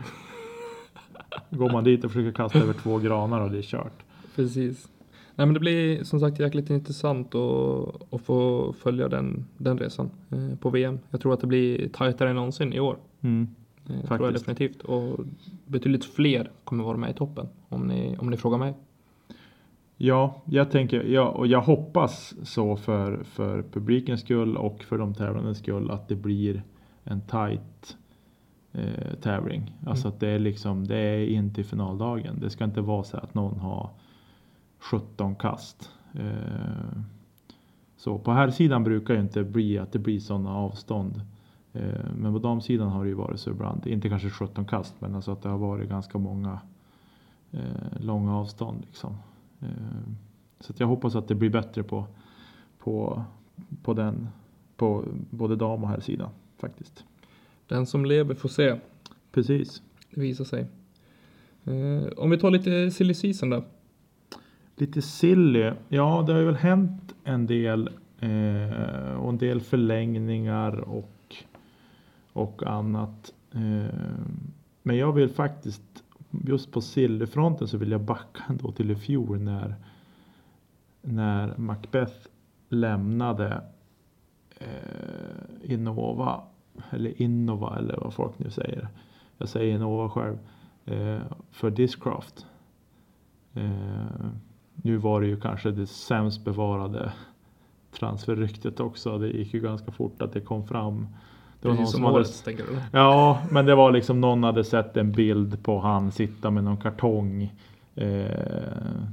Går man dit och försöker kasta över två granar och det är kört. precis. Nej men det blir som sagt jäkligt intressant att, att få följa den, den resan eh, på VM. Jag tror att det blir tajtare än någonsin i år. Mm. Eh, tror jag definitivt. Och betydligt fler kommer vara med i toppen. Om ni, om ni frågar mig. Ja, jag tänker, ja, och jag hoppas så för, för publikens skull och för de tävlandes skull att det blir en tight eh, tävling. Alltså att det är liksom, det är in till finaldagen. Det ska inte vara så att någon har 17 kast. Eh, så på här sidan brukar det inte bli att det blir sådana avstånd. Eh, men på damsidan har det ju varit så ibland. Inte kanske 17 kast, men alltså att det har varit ganska många eh, långa avstånd. Liksom. Eh, Så jag hoppas att det blir bättre på, på, på den, på både dam och herrsidan faktiskt. Den som lever får se. Precis. Det visar sig. Eh, om vi tar lite silly season då. Lite silly. Ja, det har ju väl hänt en del eh, och en del förlängningar och, och annat. Eh, men jag vill faktiskt just på sillyfronten så vill jag backa ändå till i fjol när när Macbeth lämnade eh, Innova, eller Innova eller vad folk nu säger. Jag säger Innova själv. Eh, för Discraft. Eh, nu var det ju kanske det sämst bevarade transferryktet också. Det gick ju ganska fort att det kom fram. Det var någon Precis som som hade, årets, tänker du? ja, men det var liksom någon hade sett en bild på han sitta med någon kartong. Eh,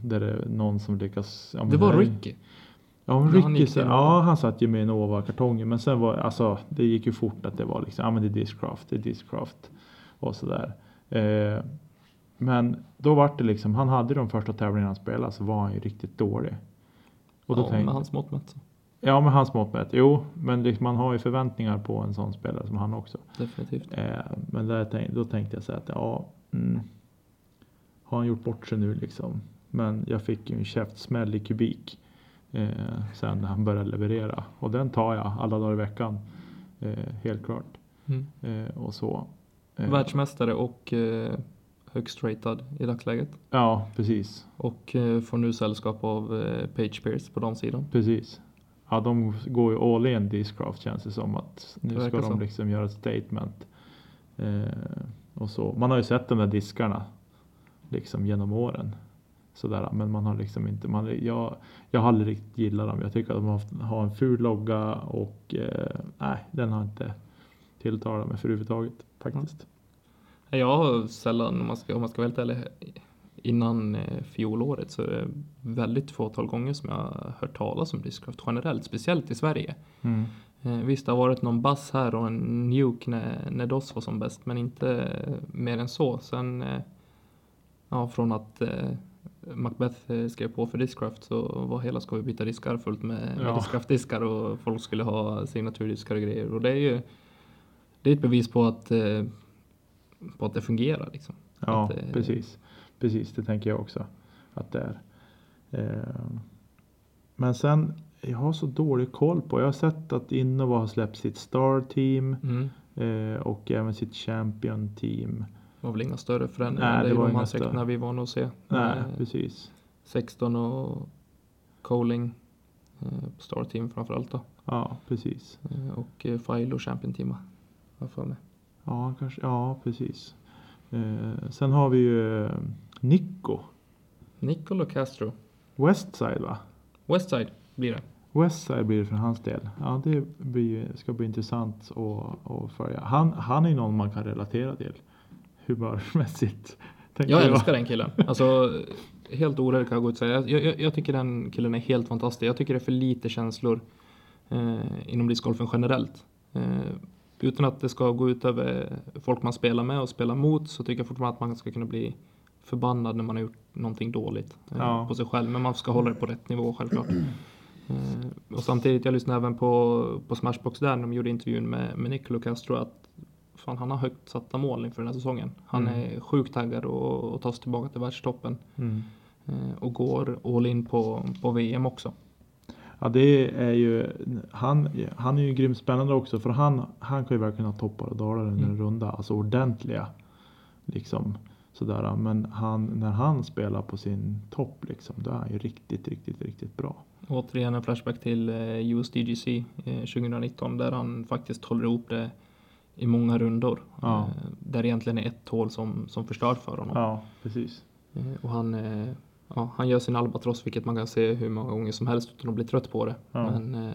där det är någon som lyckas. Ja, Det var Ricky. Ja, men han Ricky, till ja han satt ju med Nova-kartongen. Men sen var alltså, det gick ju fort att det var liksom, ja men det är Discraft, det är Discraft. Och sådär. Eh, men då var det liksom, han hade de första tävlingarna han spelade så var han ju riktigt dålig. Och då ja, tänkte, med hans mått mätt. Ja, med hans mått mätt. Jo, men liksom, man har ju förväntningar på en sån spelare som han också. Definitivt. Eh, men där då tänkte jag så här att ja, mm, har han gjort bort sig nu liksom? Men jag fick ju en käftsmäll i kubik eh, sen när han började leverera och den tar jag alla dagar i veckan. Eh, helt klart. Mm. Eh, och så. Eh, Världsmästare och eh, högst ratad i dagsläget. Ja, precis. Och eh, får nu sällskap av Page Pierce på damsidan. Precis. Ja, de går ju all in Discraft känns det som att nu ska de så. liksom göra ett statement. Och så. Man har ju sett de där diskarna liksom genom åren. Sådär, men man har liksom inte, man, jag, jag har aldrig riktigt gillat dem. Jag tycker att de har, en ful logga och eh, nej, den har inte tilltalat mig för överhuvudtaget faktiskt. Jag har sällan, om man ska, om man ska vara helt ärlig, innan eh, fjolåret så är det väldigt fåtal gånger som jag har hört talas om Discraft generellt, speciellt i Sverige. Mm. Eh, visst, det har varit någon bass här och en nuke när, när DOS var som bäst, men inte eh, mer än så. Sen, eh, ja, från att Macbeth eh, skrev på för Discraft så var hela ska vi byta diskar fullt med, med Ja. Discraft-diskar och folk skulle ha signaturdiskar och grejer. Och det är ju det är ett bevis på att, eh, på att det fungerar liksom. Ja, Att det- precis. Precis, det tänker jag också att det är. Eh, men sen, jag har så dålig koll på. Jag har sett att Innova har släppt sitt Star Team Mm. eh, och även sitt Champion Team. Det var väl inga större förändringar. Nej, det det är var ju inga de större. säckna vi var nog se. Nej, Eh, precis. 16 och Coling eh, på Star Team framförallt då. Ja, precis. Eh, och eh, File och Champion Team har för mig. Ja, kanske, ja precis. Sen har vi ju Nico. Nicolo Castro. Westside va? Westside blir det. Westside blir det för hans del. Ja, det blir, ska bli intressant att, att följa. Han, han är någon man kan relatera till. Humörmässigt. Jag älskar den killen. Alltså, helt orädd kan jag gå ut och säga. Jag, jag, jag tycker den killen är helt fantastisk. Jag tycker det är för lite känslor eh, inom discgolfen generellt. Eh, utan att det ska gå ut över folk man spelar med och spelar mot så tycker jag fortfarande att man ska kunna bli förbannad när man har gjort någonting dåligt eh, Ja. på sig själv. Men man ska hålla det på rätt nivå självklart. Eh, och samtidigt, jag lyssnade även på, på Smashbox där när de gjorde intervjun med, med Nicolo Castro att fan, han har högt satta mål inför den här säsongen. Han Mm. är sjukt taggad och, och tar sig tillbaka till världstoppen. Mm. Eh, och går all in på, på VM också. Ja, det är ju, han, han är ju grymt spännande också för han, han kan ju verkligen ha toppar och dalar under en Mm. runda. Alltså ordentliga. Liksom sådär. Men han, när han spelar på sin topp liksom, då är han ju riktigt, riktigt, riktigt bra. Återigen en flashback till eh, USDGC eh, 2019 där han faktiskt håller ihop det i många rundor. Ja. Eh, där egentligen är ett hål som, som förstör för honom. Ja, precis. Eh, och han, eh, ja, han gör sin albatross vilket man kan se hur många gånger som helst utan att bli trött på det. Ja. Men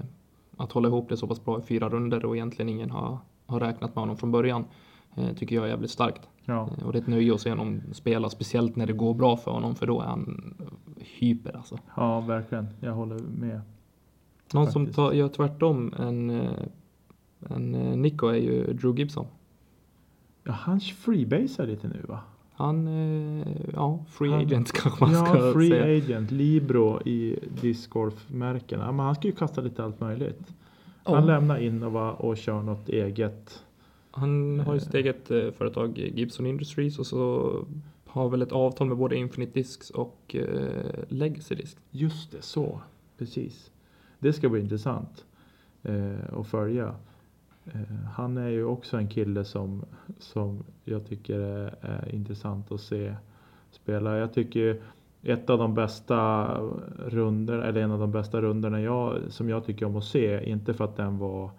att hålla ihop det så pass bra i fyra runder och egentligen ingen har, har räknat med honom från början tycker jag är jävligt starkt. Ja, Och det är ett nöje att se honom spela, speciellt när det går bra för honom, för då är han hyper alltså. ja verkligen. Jag håller med. Någon som Faktiskt. tar, gör tvärtom än, eh, än eh, Nico är ju Drew Gibson. Ja, han freebasar lite nu va? Han, eh, ja, free Han- agent kanske man ska Ja, free säga. agent, Libro i discgolf-märkena. Ja, men han ska ju kasta lite allt möjligt. Ja. Han lämnar Innova och kör något eget. Han har ju sitt eget eh, företag Gibson Industries och så har väl ett avtal med både Infinite Discs och eh, Legacy Discs. Just det, så. Precis. Det ska bli intressant eh, att följa. Eh, han är ju också en kille som, som jag tycker är, är intressant att se spela. Jag tycker ett av de bästa runder eller en av de bästa rundorna jag, som jag tycker om att se. Inte för att den var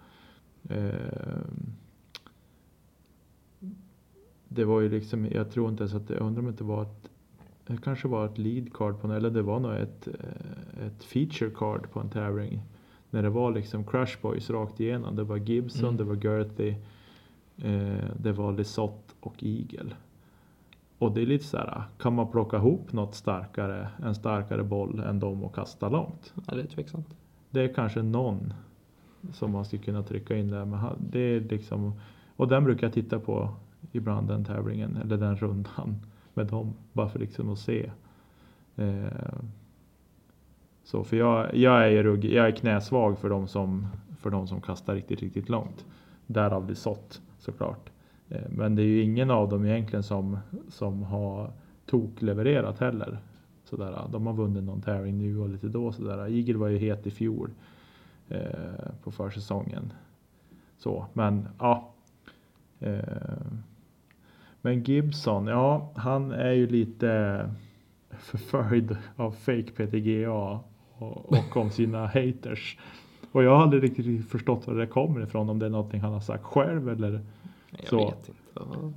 eh, Det var ju liksom, jag tror inte ens att det, jag undrar om det inte var ett det kanske var ett lead card på eller det var nog ett, eh, ett feature card på en tävling. När det var liksom Crash Boys rakt igenom. Det var Gibson, Mm. det var Gerthy, eh, det var Lisotte och Eagle. Och det är lite så här, kan man plocka ihop något starkare, en starkare boll än dem och kasta långt? Ja, det är tveksamt. Det är kanske någon som man skulle kunna trycka in där. Men det är liksom, och den brukar jag titta på ibland den tävlingen eller den rundan med dem. Bara för liksom att se. Eh, så för jag, jag är ju rugg, jag är knäsvag för de som, för de som kastar riktigt, riktigt långt. Därav det sått såklart. Eh, men det är ju ingen av dem egentligen som, som har toklevererat heller. Sådär, de har vunnit någon tävling nu och lite då sådär. Eagle var ju het i fjol eh, på försäsongen. Så, men ja. Eh, men Gibson, ja, han är ju lite förföljd av fake PTGA och, och om sina haters. Och jag har aldrig riktigt förstått var det kommer ifrån, om det är någonting han har sagt själv eller Jag Så. vet inte.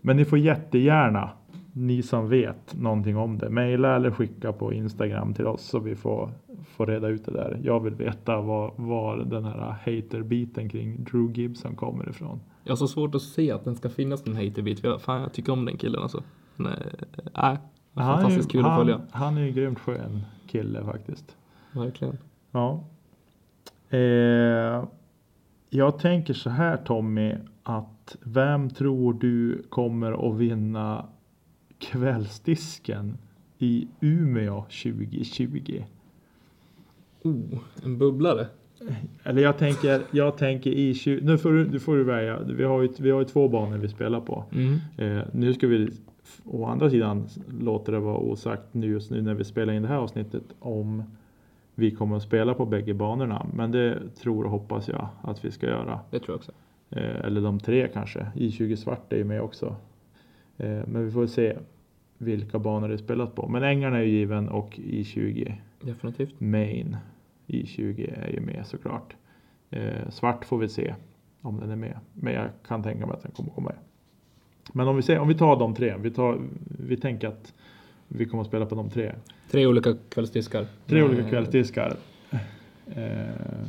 Men ni får jättegärna, ni som vet någonting om det, mejla eller skicka på Instagram till oss så vi får, får reda ut det där. Jag vill veta var, var den här haterbiten kring Drew Gibson kommer ifrån. Jag har så svårt att se att den ska finnas en haterbit. Fan, jag tycker om den killen alltså. Nej, nej. Han är, ju, fantastiskt kul att han, följa. han är ju en grymt skön kille faktiskt. Verkligen. Ja. Eh, jag tänker så här Tommy, att vem tror du kommer att vinna kvällsdisken i Umeå 2020? Oh, en bubblare. Eller jag tänker, jag tänker i 20, nu får du, nu får du välja. Vi har ju, vi har ju två banor vi spelar på. Mm. Eh, nu ska vi, å andra sidan låter det vara osagt nu just nu när vi spelar in det här avsnittet om vi kommer att spela på bägge banorna. Men det tror och hoppas jag att vi ska göra. Det tror jag också. Eh, eller de tre kanske. I20 svart är ju med också. Eh, men vi får se vilka banor det spelas på. Men Ängarna är ju given och I20 Definitivt. Main I20 är ju med såklart. Eh, svart får vi se om den är med. Men jag kan tänka mig att den kommer komma med. Men om vi, ser, om vi tar de tre. Vi, tar, vi tänker att vi kommer att spela på de tre. Tre olika kvällsdiskar. Tre olika kvällsdiskar. Eh,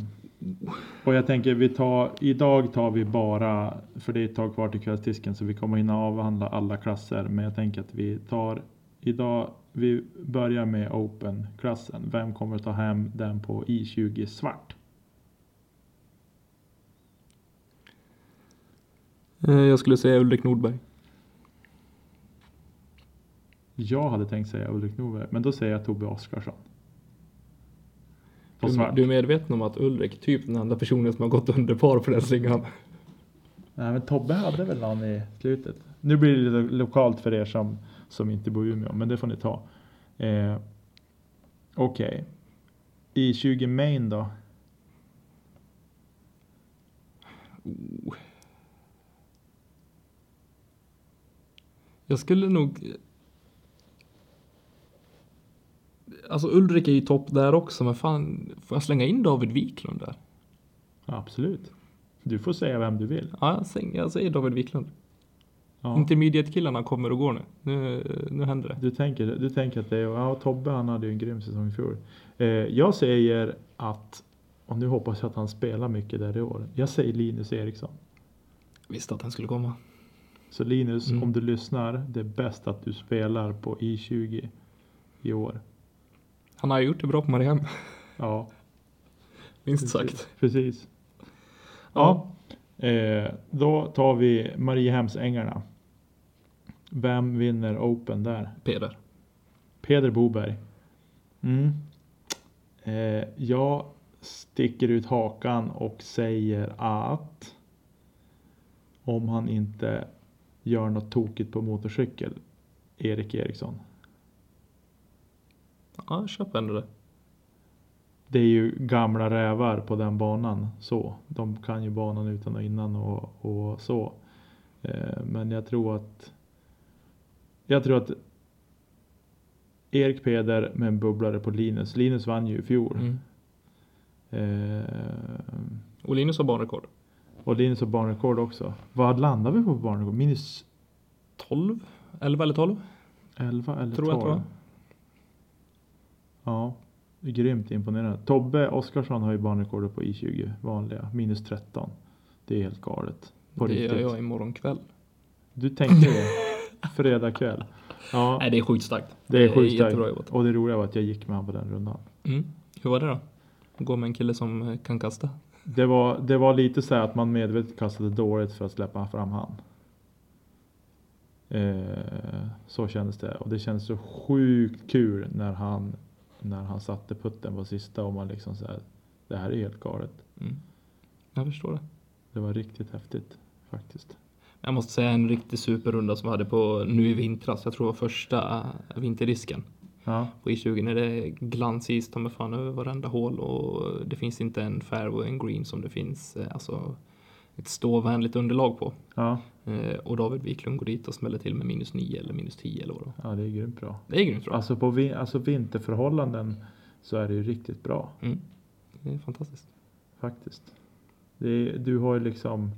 och jag tänker vi tar, idag tar vi bara, för det är ett tag kvar till kvällsdisken så vi kommer hinna avhandla alla klasser. Men jag tänker att vi tar idag, vi börjar med Open-klassen. Vem kommer att ta hem den på I20 svart? eh, Jag skulle säga Ulrik Nordberg. Jag hade tänkt säga Ulrik Norberg, men då säger jag Tobbe Oskarsson. Du, du är medveten om att Ulrik, typ den enda personen som har gått under par på den slingan. Nej men Tobbe hade väl någon i slutet. Nu blir det lite lokalt för er som, som inte bor i Umeå, men det får ni ta. Eh, Okej. I 20 main då? Oh. Jag skulle nog... Alltså Ulrik är ju topp där också, men fan, får jag slänga in David Wiklund där? Ja, absolut. Du får säga vem du vill. Ja, jag säger, jag säger David Wiklund. Ja. Intermediate-killarna kommer och går nu. Nu, nu händer det. Du tänker, du tänker att det är, ja Tobbe han hade ju en grym säsong i fjol. Eh, jag säger att, och nu hoppas jag att han spelar mycket där i år. Jag säger Linus Eriksson. Visste att den skulle komma. Så Linus, Mm. om du lyssnar, det är bäst att du spelar på I20 i år. Han har ju gjort det bra på Mariehem, Ja, minst precis. sagt. Precis. Ja, eh, då tar vi Mariehemsängarna. Vem vinner Open där? Peder. Peder Boberg. Mm. Eh, jag sticker ut hakan och säger att om han inte gör något tokigt på motorcykel, Erik Eriksson. Ja, jag köper ändå det. Det är ju gamla rävar på den banan så. De kan ju banan utan och innan och, och så. Eh, men jag tror att jag tror att Erik Peder med en bubblare på Linus. Linus vann ju i fjol. Mm. Eh, Och Linus har banrekord. och Linus har banrekord också. Vad landar vi på banrekord? Minus 12? 11 eller 12? 11 eller Tror jag 12? att det var. Ja, det är grymt imponerande. Tobbe Oskarsson har ju banrekordet på I20 vanliga. Minus 13. Det är helt galet. På det riktigt. gör jag imorgon kväll. Du tänkte det? Fredag kväll. Ja, Nej, det är sjukt starkt. det är sjukt starkt. jobbat. Och det roliga var att jag gick med honom på den rundan. Mm. Hur var det då? Gå med en kille som eh, kan kasta? Det var, det var lite så här att man medvetet kastade dåligt för att släppa fram han. Eh, så kändes det. Och det kändes så sjukt kul när han, när han satte putten på sista och man liksom så här, det här är helt galet. Mm. Jag förstår det. Det var riktigt häftigt faktiskt. Jag måste säga en riktig superrunda som vi hade på nu i vintras. Jag tror det var första eh, vinterrisken Ja, på I20 när det är glansis ta mig fan över varenda hål och det finns inte en fairway och en green som det finns eh, alltså ett ståvänligt underlag på. ja, Eh, Och David Wiklund går dit och smäller till med minus 9 eller minus 10 eller vad det ja det är grymt bra. Det är grymt bra. Alltså på vin, alltså vinterförhållanden så är det ju riktigt bra Mm. Det är fantastiskt. faktiskt. Är, du har ju liksom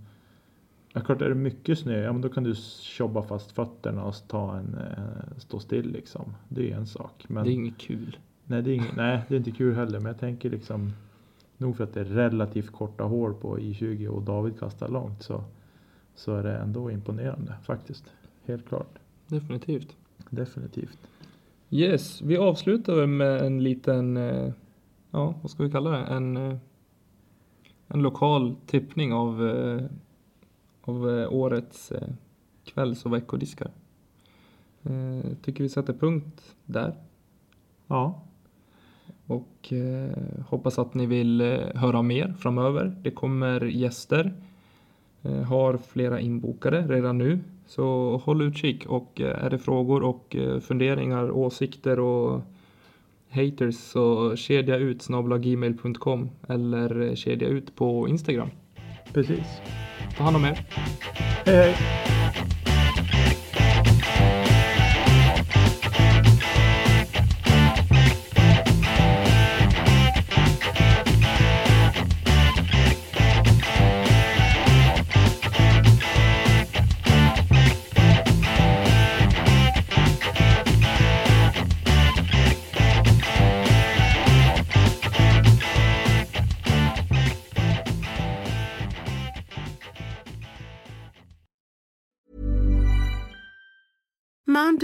Ja, klart är det mycket snö, ja men då kan du tjobba fast fötterna och ta en, eh, stå still liksom. Det är en sak. Men, Det är inget kul. nej, det är inget, nej, det är inte kul heller. Men jag tänker liksom, nog för att det är relativt korta hål på I20 och David kastar långt så, så är det ändå imponerande faktiskt. Helt klart. Definitivt. Definitivt. Yes, vi avslutar med en liten, eh, ja vad ska vi kalla det? En, eh, en lokal tippning av, eh, av årets kvälls och veckodiskar. Tycker vi sätter punkt där. Ja, Och eh, hoppas att ni vill eh, höra mer framöver. Det kommer gäster. Eh, har flera inbokade redan nu. Så håll utkik och är det frågor och funderingar, åsikter och haters så kedja ut gmail.com eller kedja ut på Instagram. precis. Ta hand om er. Hej hej!